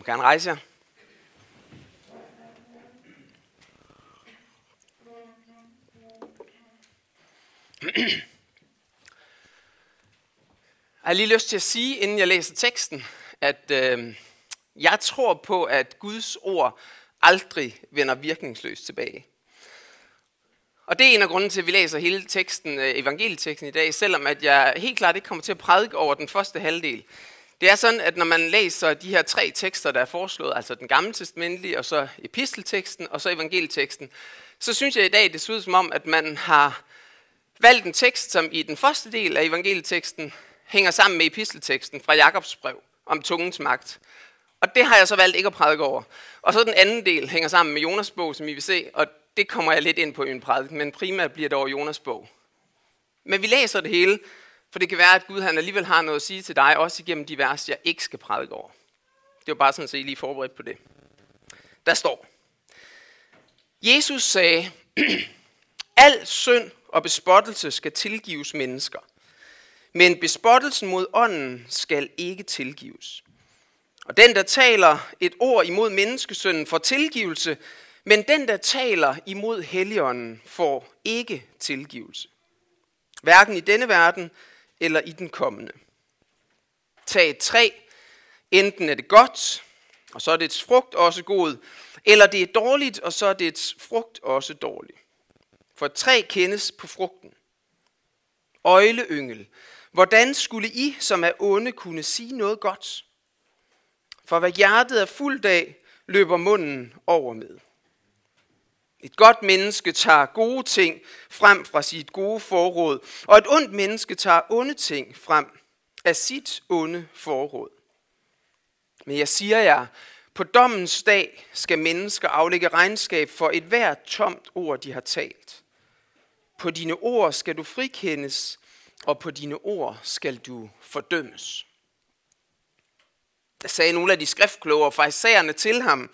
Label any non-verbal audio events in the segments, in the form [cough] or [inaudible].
må gerne rejse jer. Jeg har lige lyst til at sige, inden jeg læser teksten, at øh, jeg tror på, at Guds ord aldrig vender virkningsløst tilbage. Og det er en af grunden til, at vi læser hele teksten, øh, evangelieteksten i dag, selvom at jeg helt klart ikke kommer til at prædike over den første halvdel. Det er sådan, at når man læser de her tre tekster, der er foreslået, altså den gamle testamentlige, og så epistelteksten, og så evangelieteksten, så synes jeg i dag, det ser ud som om, at man har valgt en tekst, som i den første del af evangelieteksten hænger sammen med epistelteksten fra Jakobs brev om tungens magt. Og det har jeg så valgt ikke at prædike over. Og så den anden del hænger sammen med Jonas bog, som I vil se, og det kommer jeg lidt ind på i en prædiken, men primært bliver det over Jonas bog. Men vi læser det hele, for det kan være, at Gud han alligevel har noget at sige til dig, også igennem de vers, jeg ikke skal prædike over. Det var bare sådan, at I lige forberedt på det. Der står, Jesus sagde, [clears throat] al synd og bespottelse skal tilgives mennesker, men bespottelsen mod ånden skal ikke tilgives. Og den, der taler et ord imod menneskesynden, får tilgivelse, men den, der taler imod Helligånden, får ikke tilgivelse. Hverken i denne verden eller i den kommende. Tag et træ, enten er det godt, og så er dets frugt også god, eller det er dårligt, og så er dets frugt også dårlig. For et træ kendes på frugten. Øjleyngel, hvordan skulle I, som er onde, kunne sige noget godt? For hvad hjertet er fuldt af, løber munden over med. Et godt menneske tager gode ting frem fra sit gode forråd, og et ondt menneske tager onde ting frem af sit onde forråd. Men jeg siger jer, på dommens dag skal mennesker aflægge regnskab for et hvert tomt ord, de har talt. På dine ord skal du frikendes, og på dine ord skal du fordømmes. Der sagde nogle af de skriftkloge og farisæerne til ham,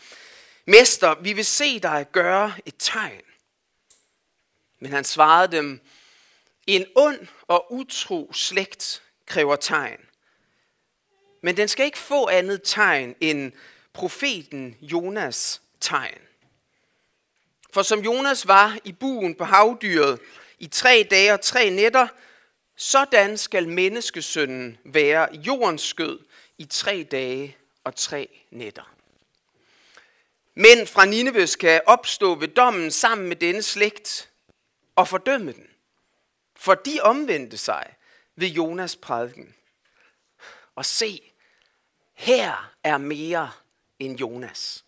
Mester, vi vil se dig gøre et tegn. Men han svarede dem, en ond og utro slægt kræver tegn. Men den skal ikke få andet tegn end profeten Jonas tegn. For som Jonas var i buen på havdyret i tre dage og tre nætter, sådan skal menneskesønnen være jordens skød i tre dage og tre nætter. Men fra Nineve skal opstå ved dommen sammen med denne slægt og fordømme den. For de omvendte sig ved Jonas prædiken. Og se, her er mere end Jonas.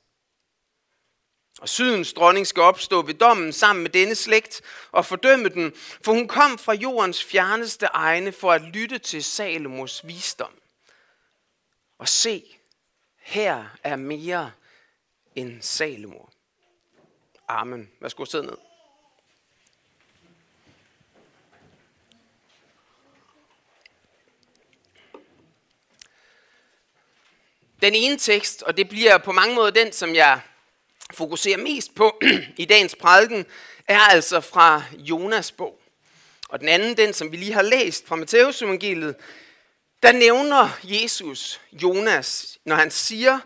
Og sydens dronning skal opstå ved dommen sammen med denne slægt og fordømme den, for hun kom fra jordens fjerneste egne for at lytte til Salomos visdom. Og se, her er mere end Salomo. Amen. Værsgo, sidde ned. Den ene tekst, og det bliver på mange måder den, som jeg fokuserer mest på [clears throat] i dagens prædiken, er altså fra Jonas bog. Og den anden, den som vi lige har læst fra Matteus evangeliet, der nævner Jesus Jonas, når han siger,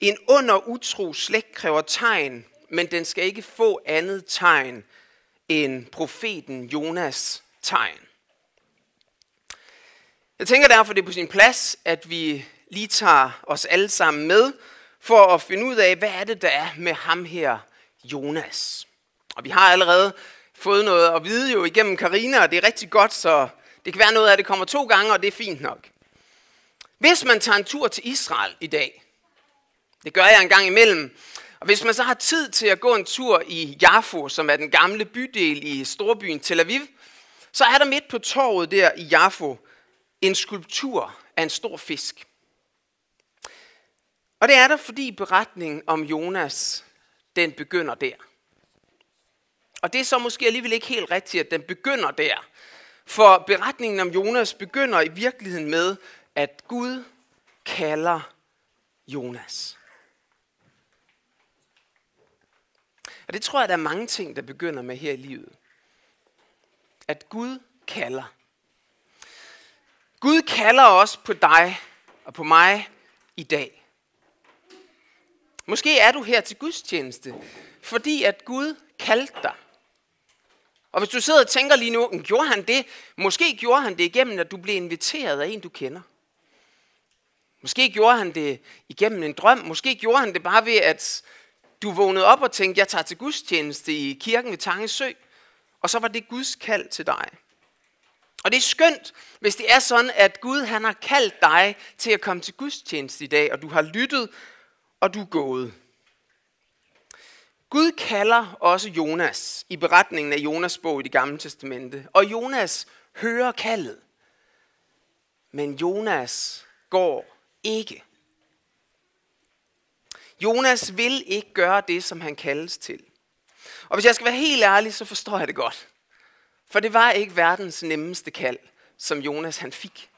en under utro slægt kræver tegn, men den skal ikke få andet tegn end profeten Jonas tegn. Jeg tænker derfor, det er på sin plads, at vi lige tager os alle sammen med, for at finde ud af, hvad er det, der er med ham her, Jonas. Og vi har allerede fået noget at vide jo igennem Karina, og det er rigtig godt, så det kan være noget af det kommer to gange, og det er fint nok. Hvis man tager en tur til Israel i dag, det gør jeg en gang imellem, og hvis man så har tid til at gå en tur i Jaffo, som er den gamle bydel i storbyen Tel Aviv, så er der midt på torvet der i Jaffo en skulptur af en stor fisk. Og det er der, fordi beretningen om Jonas, den begynder der. Og det er så måske alligevel ikke helt rigtigt, at den begynder der. For beretningen om Jonas begynder i virkeligheden med, at Gud kalder Jonas. Og det tror jeg, der er mange ting, der begynder med her i livet. At Gud kalder. Gud kalder også på dig og på mig i dag. Måske er du her til gudstjeneste, fordi at Gud kaldte dig. Og hvis du sidder og tænker lige nu, gjorde han det? Måske gjorde han det igennem, at du blev inviteret af en, du kender. Måske gjorde han det igennem en drøm. Måske gjorde han det bare ved, at du vågnede op og tænkte, jeg tager til gudstjeneste i kirken ved Tangesø. Og så var det Guds kald til dig. Og det er skønt, hvis det er sådan, at Gud han har kaldt dig til at komme til gudstjeneste i dag, og du har lyttet, og du er gået. Gud kalder også Jonas i beretningen af Jonas bog i det gamle testamente. Og Jonas hører kaldet. Men Jonas går ikke. Jonas vil ikke gøre det, som han kaldes til. Og hvis jeg skal være helt ærlig, så forstår jeg det godt. For det var ikke verdens nemmeste kald, som Jonas han fik.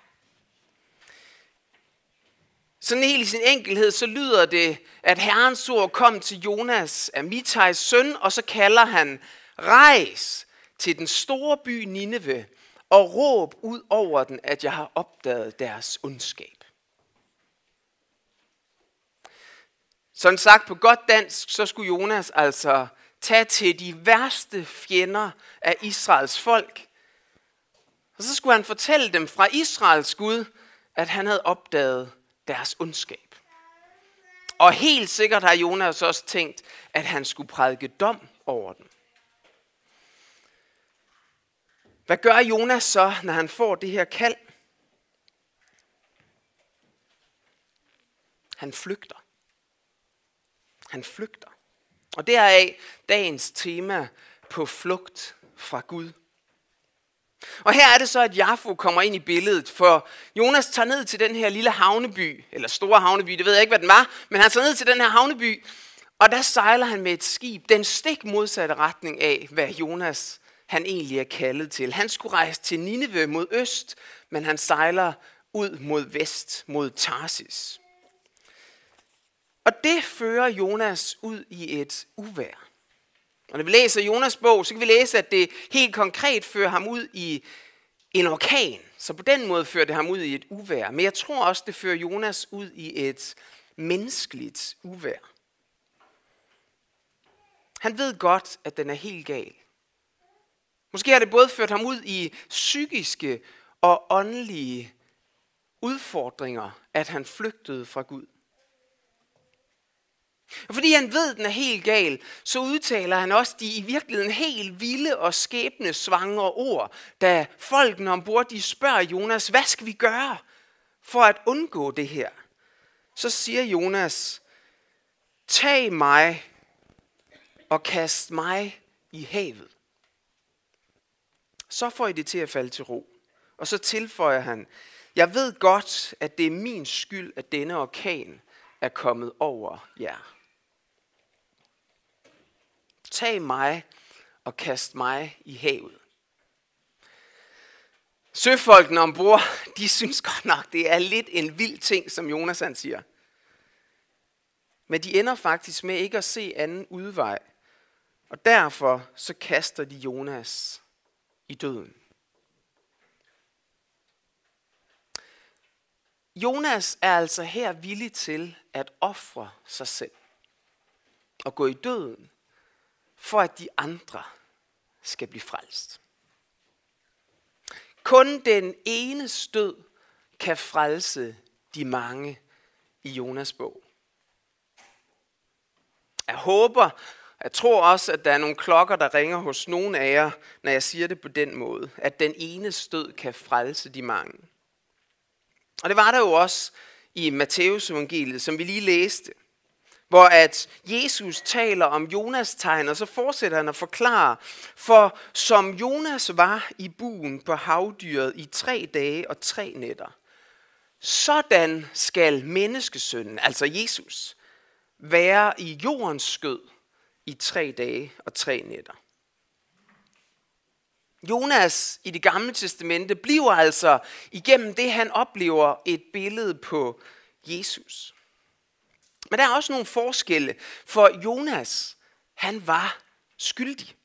Sådan helt i sin enkelhed, så lyder det, at Herrens ord kom til Jonas, Amitais søn, og så kalder han, rejs til den store by Nineve, og råb ud over den, at jeg har opdaget deres ondskab. Sådan sagt på godt dansk, så skulle Jonas altså tage til de værste fjender af Israels folk. Og så skulle han fortælle dem fra Israels Gud, at han havde opdaget deres ondskab. Og helt sikkert har Jonas også tænkt, at han skulle prædike dom over dem. Hvad gør Jonas så, når han får det her kald? Han flygter. Han flygter. Og deraf dagens tema på flugt fra Gud. Og her er det så, at Jafu kommer ind i billedet, for Jonas tager ned til den her lille havneby, eller store havneby, det ved jeg ikke, hvad den var, men han tager ned til den her havneby, og der sejler han med et skib, den stik modsatte retning af, hvad Jonas han egentlig er kaldet til. Han skulle rejse til Nineve mod øst, men han sejler ud mod vest, mod Tarsis. Og det fører Jonas ud i et uvær. Og når vi læser Jonas bog, så kan vi læse, at det helt konkret fører ham ud i en orkan. Så på den måde fører det ham ud i et uvær. Men jeg tror også, det fører Jonas ud i et menneskeligt uvær. Han ved godt, at den er helt gal. Måske har det både ført ham ud i psykiske og åndelige udfordringer, at han flygtede fra Gud. Og fordi han ved, at den er helt gal, så udtaler han også de i virkeligheden helt vilde og skæbne svangre ord, da folkene ombord de spørger Jonas, hvad skal vi gøre for at undgå det her? Så siger Jonas, tag mig og kast mig i havet. Så får I det til at falde til ro. Og så tilføjer han, jeg ved godt, at det er min skyld, at denne orkan er kommet over jer. Tag mig og kast mig i havet. Søfolkene ombord, [laughs] de synes godt nok, det er lidt en vild ting, som Jonas han siger. Men de ender faktisk med ikke at se anden udvej. Og derfor så kaster de Jonas i døden. Jonas er altså her villig til at ofre sig selv og gå i døden for at de andre skal blive frelst. Kun den ene stød kan frelse de mange i Jonas bog. Jeg håber, jeg tror også, at der er nogle klokker, der ringer hos nogen af jer, når jeg siger det på den måde, at den ene stød kan frelse de mange. Og det var der jo også i Matteus evangeliet, som vi lige læste hvor at Jesus taler om Jonas tegn, og så fortsætter han at forklare, for som Jonas var i buen på havdyret i tre dage og tre nætter, sådan skal menneskesønnen, altså Jesus, være i jordens skød i tre dage og tre nætter. Jonas i det gamle testamente bliver altså igennem det, han oplever, et billede på Jesus. Men der er også nogle forskelle, for Jonas, han var skyldig.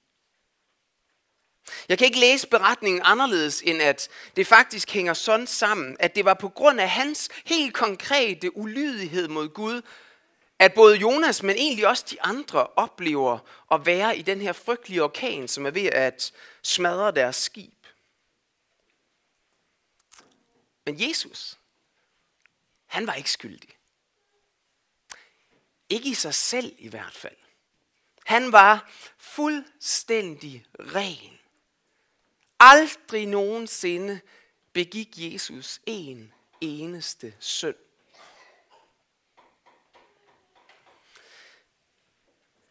Jeg kan ikke læse beretningen anderledes, end at det faktisk hænger sådan sammen, at det var på grund af hans helt konkrete ulydighed mod Gud, at både Jonas, men egentlig også de andre, oplever at være i den her frygtelige orkan, som er ved at smadre deres skib. Men Jesus, han var ikke skyldig. Ikke i sig selv i hvert fald. Han var fuldstændig ren. Aldrig nogensinde begik Jesus en eneste synd.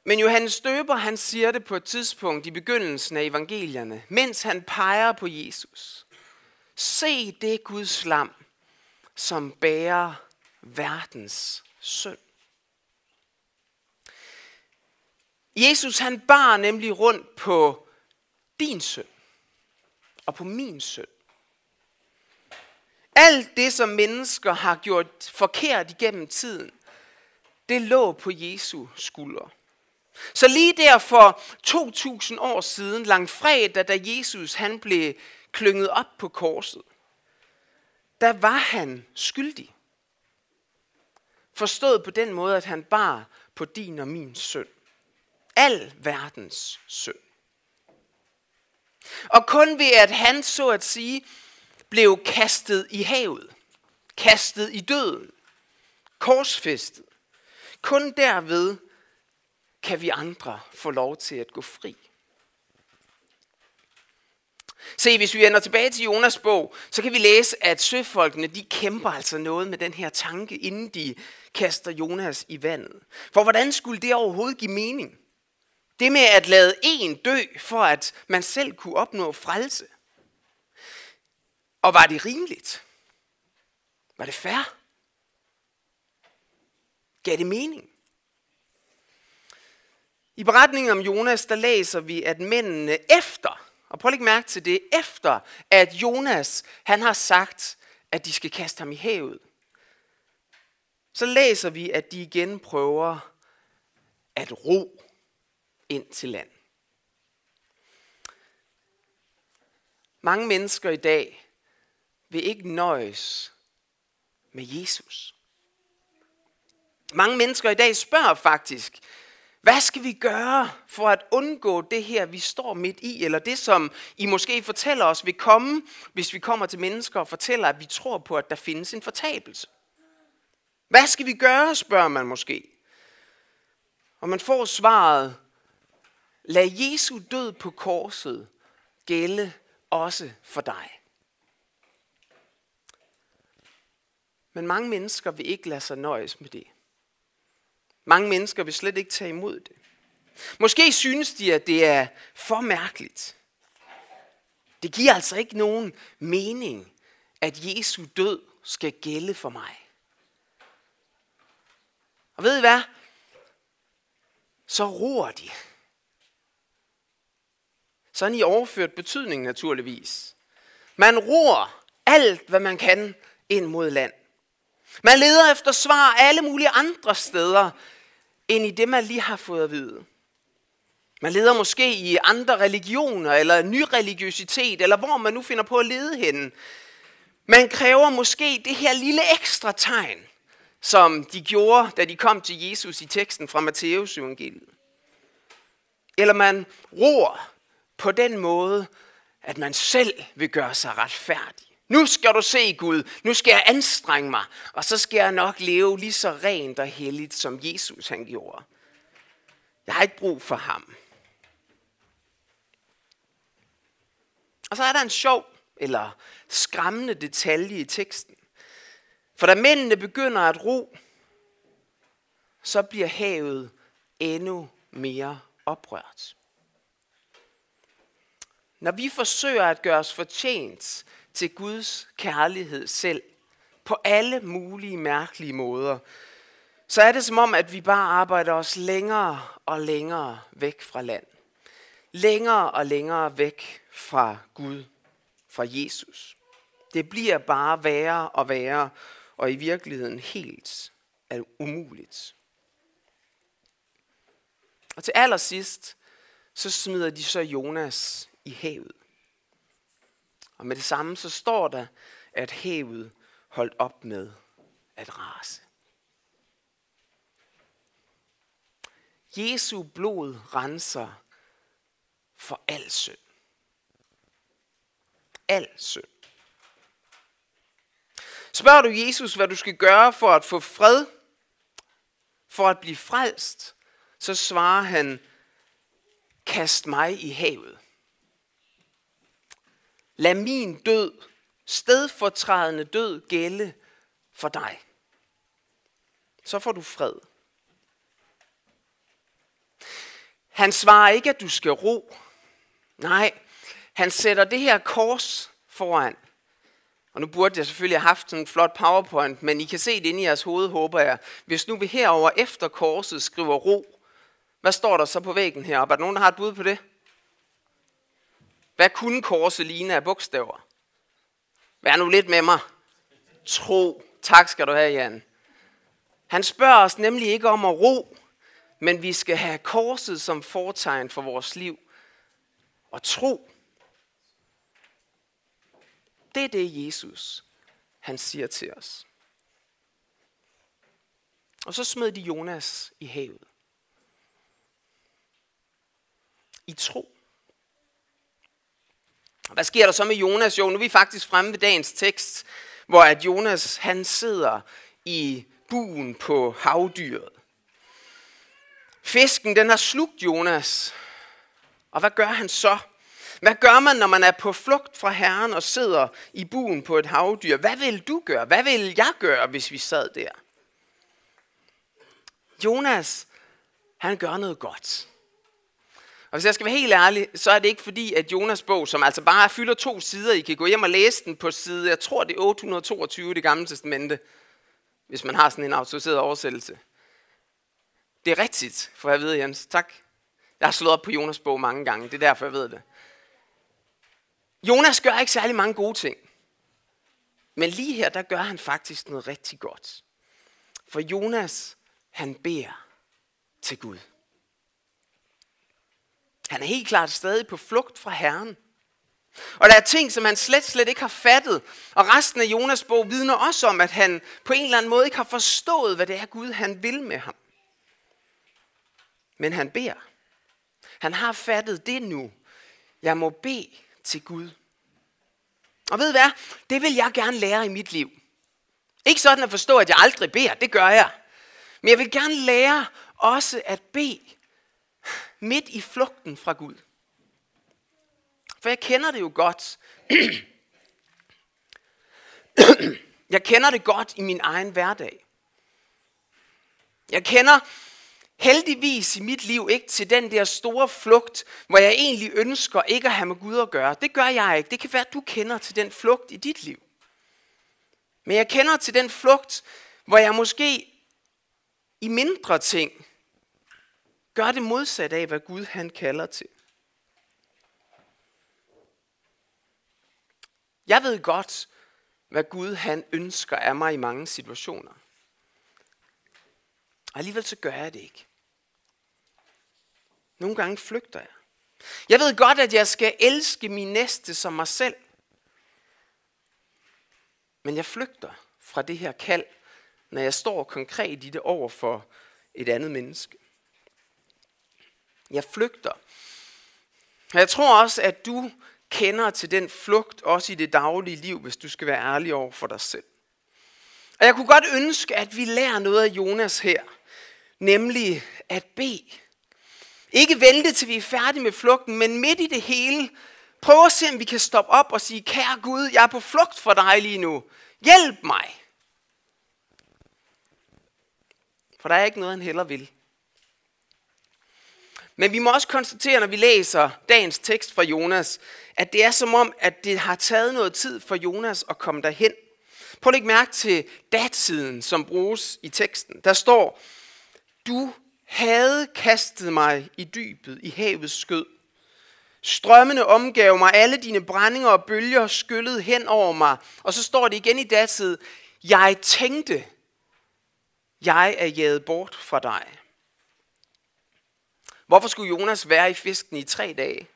Men Johannes Døber, han siger det på et tidspunkt i begyndelsen af evangelierne, mens han peger på Jesus. Se det Guds lam, som bærer verdens synd. Jesus han bar nemlig rundt på din synd og på min synd. Alt det, som mennesker har gjort forkert igennem tiden, det lå på Jesu skuldre. Så lige der for 2000 år siden, langfredag, da Jesus han blev klynget op på korset, der var han skyldig. Forstået på den måde, at han bar på din og min synd. Al verdens synd. Og kun ved at han, så at sige, blev kastet i havet, kastet i døden, korsfæstet, kun derved kan vi andre få lov til at gå fri. Se, hvis vi ender tilbage til Jonas bog, så kan vi læse, at søfolkene de kæmper altså noget med den her tanke, inden de kaster Jonas i vandet. For hvordan skulle det overhovedet give mening? Det med at lade en dø, for at man selv kunne opnå frelse. Og var det rimeligt? Var det fair? Gav det mening? I beretningen om Jonas, der læser vi, at mændene efter, og prøv at lægge mærke til det, efter at Jonas, han har sagt, at de skal kaste ham i havet, så læser vi, at de igen prøver at ro ind til land. Mange mennesker i dag vil ikke nøjes med Jesus. Mange mennesker i dag spørger faktisk, hvad skal vi gøre for at undgå det her, vi står midt i, eller det, som I måske fortæller os vil komme, hvis vi kommer til mennesker og fortæller, at vi tror på, at der findes en fortabelse? Hvad skal vi gøre, spørger man måske. Og man får svaret, lad Jesu død på korset gælde også for dig. Men mange mennesker vil ikke lade sig nøjes med det. Mange mennesker vil slet ikke tage imod det. Måske synes de, at det er for mærkeligt. Det giver altså ikke nogen mening, at Jesu død skal gælde for mig. Og ved I hvad? Så roer de. Sådan i overført betydning naturligvis. Man roer alt, hvad man kan ind mod land. Man leder efter svar alle mulige andre steder, end i det, man lige har fået at vide. Man leder måske i andre religioner, eller ny religiøsitet, eller hvor man nu finder på at lede henne. Man kræver måske det her lille ekstra tegn, som de gjorde, da de kom til Jesus i teksten fra Matteus evangeliet. Eller man ror på den måde, at man selv vil gøre sig retfærdig. Nu skal du se Gud, nu skal jeg anstrenge mig, og så skal jeg nok leve lige så rent og helligt, som Jesus han gjorde. Jeg har ikke brug for ham. Og så er der en sjov eller skræmmende detalje i teksten. For da mændene begynder at ro, så bliver havet endnu mere oprørt. Når vi forsøger at gøre os fortjent til Guds kærlighed selv på alle mulige mærkelige måder, så er det som om, at vi bare arbejder os længere og længere væk fra land. Længere og længere væk fra Gud, fra Jesus. Det bliver bare værre og værre, og i virkeligheden helt umuligt. Og til allersidst, så smider de så Jonas i havet. Og med det samme så står der, at havet holdt op med at rase. Jesu blod renser for al synd. Al synd. Spørger du Jesus, hvad du skal gøre for at få fred, for at blive frelst, så svarer han, kast mig i havet. Lad min død, stedfortrædende død, gælde for dig. Så får du fred. Han svarer ikke, at du skal ro. Nej, han sætter det her kors foran. Og nu burde jeg selvfølgelig have haft sådan en flot powerpoint, men I kan se det inde i jeres hoved, håber jeg. Hvis nu vi herover efter korset skriver ro, hvad står der så på væggen heroppe? Er der nogen, der har et bud på det? Hvad kunne korset ligne af bogstaver? Vær nu lidt med mig. Tro. Tak skal du have, Jan. Han spørger os nemlig ikke om at ro, men vi skal have korset som fortegn for vores liv. Og tro. Det er det, Jesus han siger til os. Og så smed de Jonas i havet. I tro. Hvad sker der så med Jonas? Jo, nu er vi faktisk fremme ved dagens tekst, hvor at Jonas han sidder i buen på havdyret. Fisken den har slugt Jonas. Og hvad gør han så? Hvad gør man, når man er på flugt fra Herren og sidder i buen på et havdyr? Hvad vil du gøre? Hvad vil jeg gøre, hvis vi sad der? Jonas, han gør noget godt. Og hvis jeg skal være helt ærlig, så er det ikke fordi, at Jonas bog, som altså bare fylder to sider, I kan gå hjem og læse den på side, jeg tror det er 822 i det gamle testamente, hvis man har sådan en autoriseret oversættelse. Det er rigtigt, for jeg ved, Jens. Tak. Jeg har slået op på Jonas bog mange gange, det er derfor, jeg ved det. Jonas gør ikke særlig mange gode ting. Men lige her, der gør han faktisk noget rigtig godt. For Jonas, han beder til Gud. Han er helt klart stadig på flugt fra Herren. Og der er ting, som han slet, slet ikke har fattet. Og resten af Jonas bog vidner også om, at han på en eller anden måde ikke har forstået, hvad det er Gud, han vil med ham. Men han beder. Han har fattet det nu. Jeg må bede til Gud. Og ved hvad? Det vil jeg gerne lære i mit liv. Ikke sådan at forstå, at jeg aldrig beder. Det gør jeg. Men jeg vil gerne lære også at bede midt i flugten fra Gud. For jeg kender det jo godt. [clears throat] jeg kender det godt i min egen hverdag. Jeg kender heldigvis i mit liv ikke til den der store flugt, hvor jeg egentlig ønsker ikke at have med Gud at gøre. Det gør jeg ikke. Det kan være, at du kender til den flugt i dit liv. Men jeg kender til den flugt, hvor jeg måske i mindre ting gør det modsat af, hvad Gud han kalder til. Jeg ved godt, hvad Gud han ønsker af mig i mange situationer. Og alligevel så gør jeg det ikke. Nogle gange flygter jeg. Jeg ved godt, at jeg skal elske min næste som mig selv. Men jeg flygter fra det her kald, når jeg står konkret i det over for et andet menneske. Jeg flygter. Og jeg tror også, at du kender til den flugt, også i det daglige liv, hvis du skal være ærlig over for dig selv. Og jeg kunne godt ønske, at vi lærer noget af Jonas her, nemlig at bede. Ikke vente til vi er færdige med flugten, men midt i det hele, prøv at se, om vi kan stoppe op og sige, kære Gud, jeg er på flugt for dig lige nu. Hjælp mig. For der er ikke noget, han heller vil. Men vi må også konstatere, når vi læser dagens tekst fra Jonas, at det er som om, at det har taget noget tid for Jonas at komme derhen. Prøv at lægge mærke til datiden, som bruges i teksten. Der står, du havde kastet mig i dybet, i havets skød. Strømmene omgav mig, alle dine brændinger og bølger skyllede hen over mig. Og så står det igen i datid, jeg tænkte, jeg er jaget bort fra dig. Hvorfor skulle Jonas være i fisken i tre dage?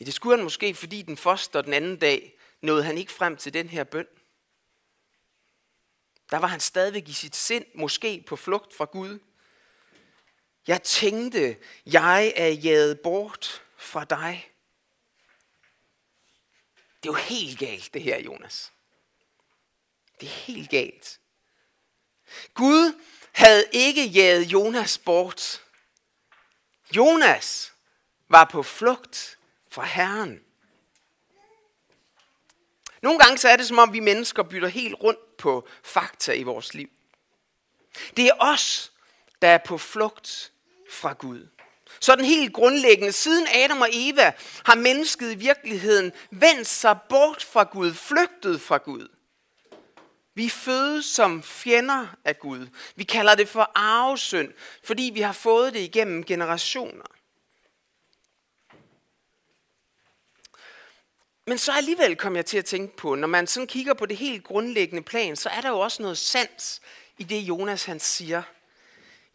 Ja, det skulle han måske, fordi den første og den anden dag nåede han ikke frem til den her bøn. Der var han stadigvæk i sit sind, måske på flugt fra Gud. Jeg tænkte, jeg er jaget bort fra dig. Det er jo helt galt, det her, Jonas. Det er helt galt. Gud havde ikke jaget Jonas bort. Jonas var på flugt fra Herren. Nogle gange så er det som om vi mennesker bytter helt rundt på fakta i vores liv. Det er os, der er på flugt fra Gud. Sådan helt grundlæggende, siden Adam og Eva har mennesket i virkeligheden vendt sig bort fra Gud, flygtet fra Gud. Vi fødes som fjender af Gud. Vi kalder det for arvesynd, fordi vi har fået det igennem generationer. Men så alligevel kom jeg til at tænke på, når man sådan kigger på det helt grundlæggende plan, så er der jo også noget sandt i det Jonas han siger.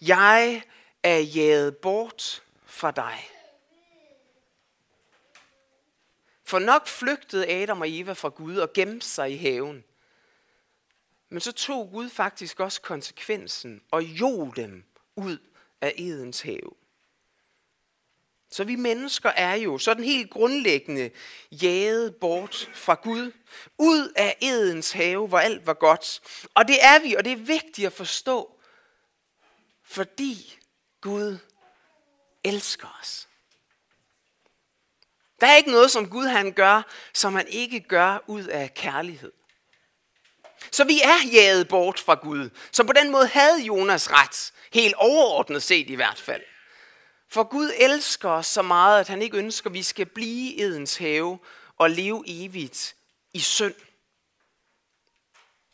Jeg er jaget bort fra dig. For nok flygtede Adam og Eva fra Gud og gemte sig i haven. Men så tog Gud faktisk også konsekvensen og jog dem ud af Edens have. Så vi mennesker er jo sådan helt grundlæggende jaget bort fra Gud, ud af Edens have, hvor alt var godt. Og det er vi, og det er vigtigt at forstå, fordi Gud elsker os. Der er ikke noget, som Gud han gør, som han ikke gør ud af kærlighed. Så vi er jaget bort fra Gud. Så på den måde havde Jonas ret, helt overordnet set i hvert fald. For Gud elsker os så meget, at han ikke ønsker, at vi skal blive i Edens have og leve evigt i synd.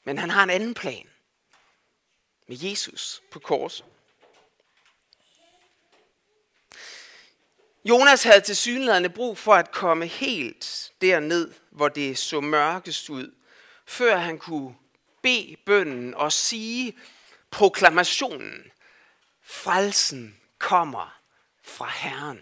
Men han har en anden plan med Jesus på korset. Jonas havde til synlædende brug for at komme helt derned, hvor det så mørkest ud, før han kunne bede bønnen og sige proklamationen. Frelsen kommer fra Herren.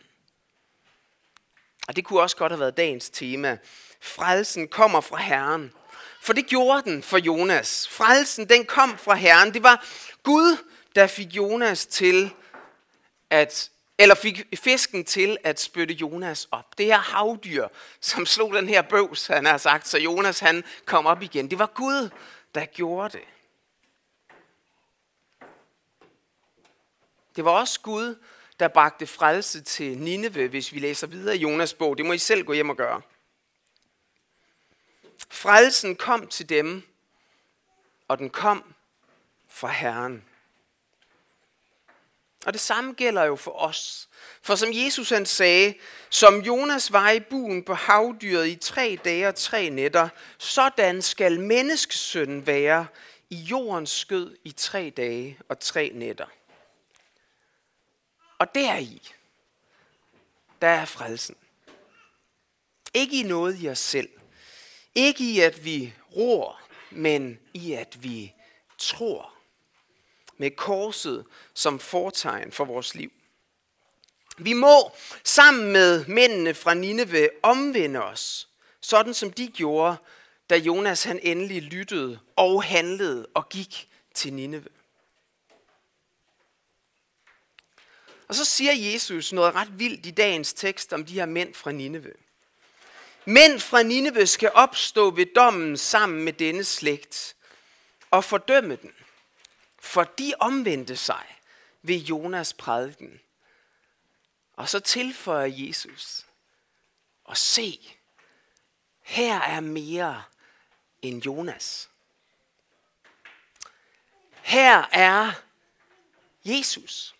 Og det kunne også godt have været dagens tema. Frelsen kommer fra Herren. For det gjorde den for Jonas. Frelsen, den kom fra Herren. Det var Gud, der fik Jonas til at eller fik fisken til at spytte Jonas op. Det her havdyr, som slog den her bøvs, han har sagt, så Jonas han kom op igen. Det var Gud, der gjorde det. Det var også Gud, der bragte frelse til Nineve, hvis vi læser videre i Jonas bog. Det må I selv gå hjem og gøre. Frelsen kom til dem, og den kom fra Herren. Og det samme gælder jo for os. For som Jesus han sagde, som Jonas var i buen på havdyret i tre dage og tre nætter, sådan skal menneskesønnen være i jordens skød i tre dage og tre nætter. Og deri, der er frelsen. Ikke i noget i os selv. Ikke i, at vi ror, men i, at vi tror med korset som fortegn for vores liv. Vi må sammen med mændene fra Nineve omvende os, sådan som de gjorde, da Jonas han endelig lyttede og handlede og gik til Nineve. Og så siger Jesus noget ret vildt i dagens tekst om de her mænd fra Nineve. Mænd fra Nineve skal opstå ved dommen sammen med denne slægt og fordømme den for de omvendte sig ved Jonas prædiken. Og så tilføjer Jesus, og se, her er mere end Jonas. Her er Jesus.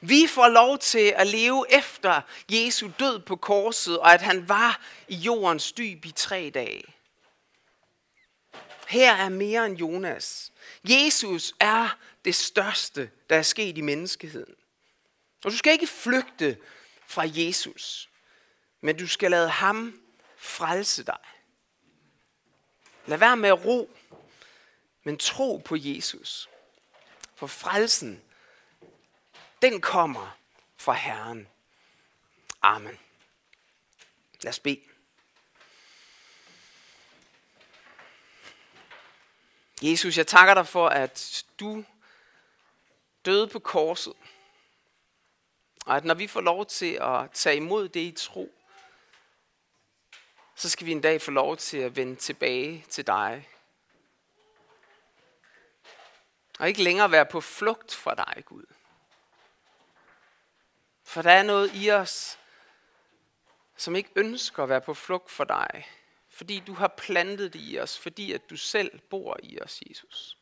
Vi får lov til at leve efter Jesu død på korset, og at han var i jordens dyb i tre dage. Her er mere end Jonas. Jesus er det største, der er sket i menneskeheden. Og du skal ikke flygte fra Jesus, men du skal lade ham frelse dig. Lad være med at ro, men tro på Jesus. For frelsen, den kommer fra Herren. Amen. Lad os bede. Jesus, jeg takker dig for, at du døde på korset, Og at når vi får lov til at tage imod det i tro, så skal vi en dag få lov til at vende tilbage til dig. Og ikke længere være på flugt fra dig, Gud. For der er noget i os, som ikke ønsker at være på flugt for dig. Fordi du har plantet det i os, fordi at du selv bor i os, Jesus.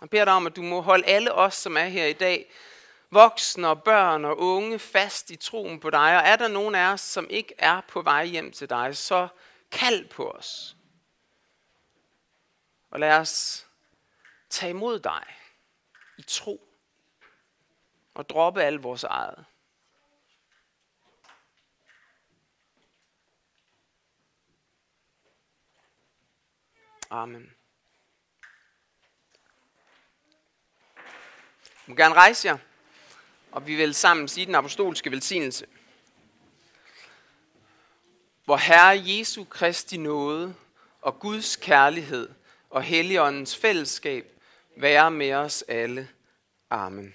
Jeg beder dig om, at du må holde alle os, som er her i dag, voksne og børn og unge, fast i troen på dig. Og er der nogen af os, som ikke er på vej hjem til dig, så kald på os. Og lad os tage imod dig i tro og droppe alt vores eget. Amen. Du må gerne rejse jer, og vi vil sammen sige den apostolske velsignelse. Hvor Herre Jesu Kristi nåde og Guds kærlighed og Helligåndens fællesskab være med os alle. Amen.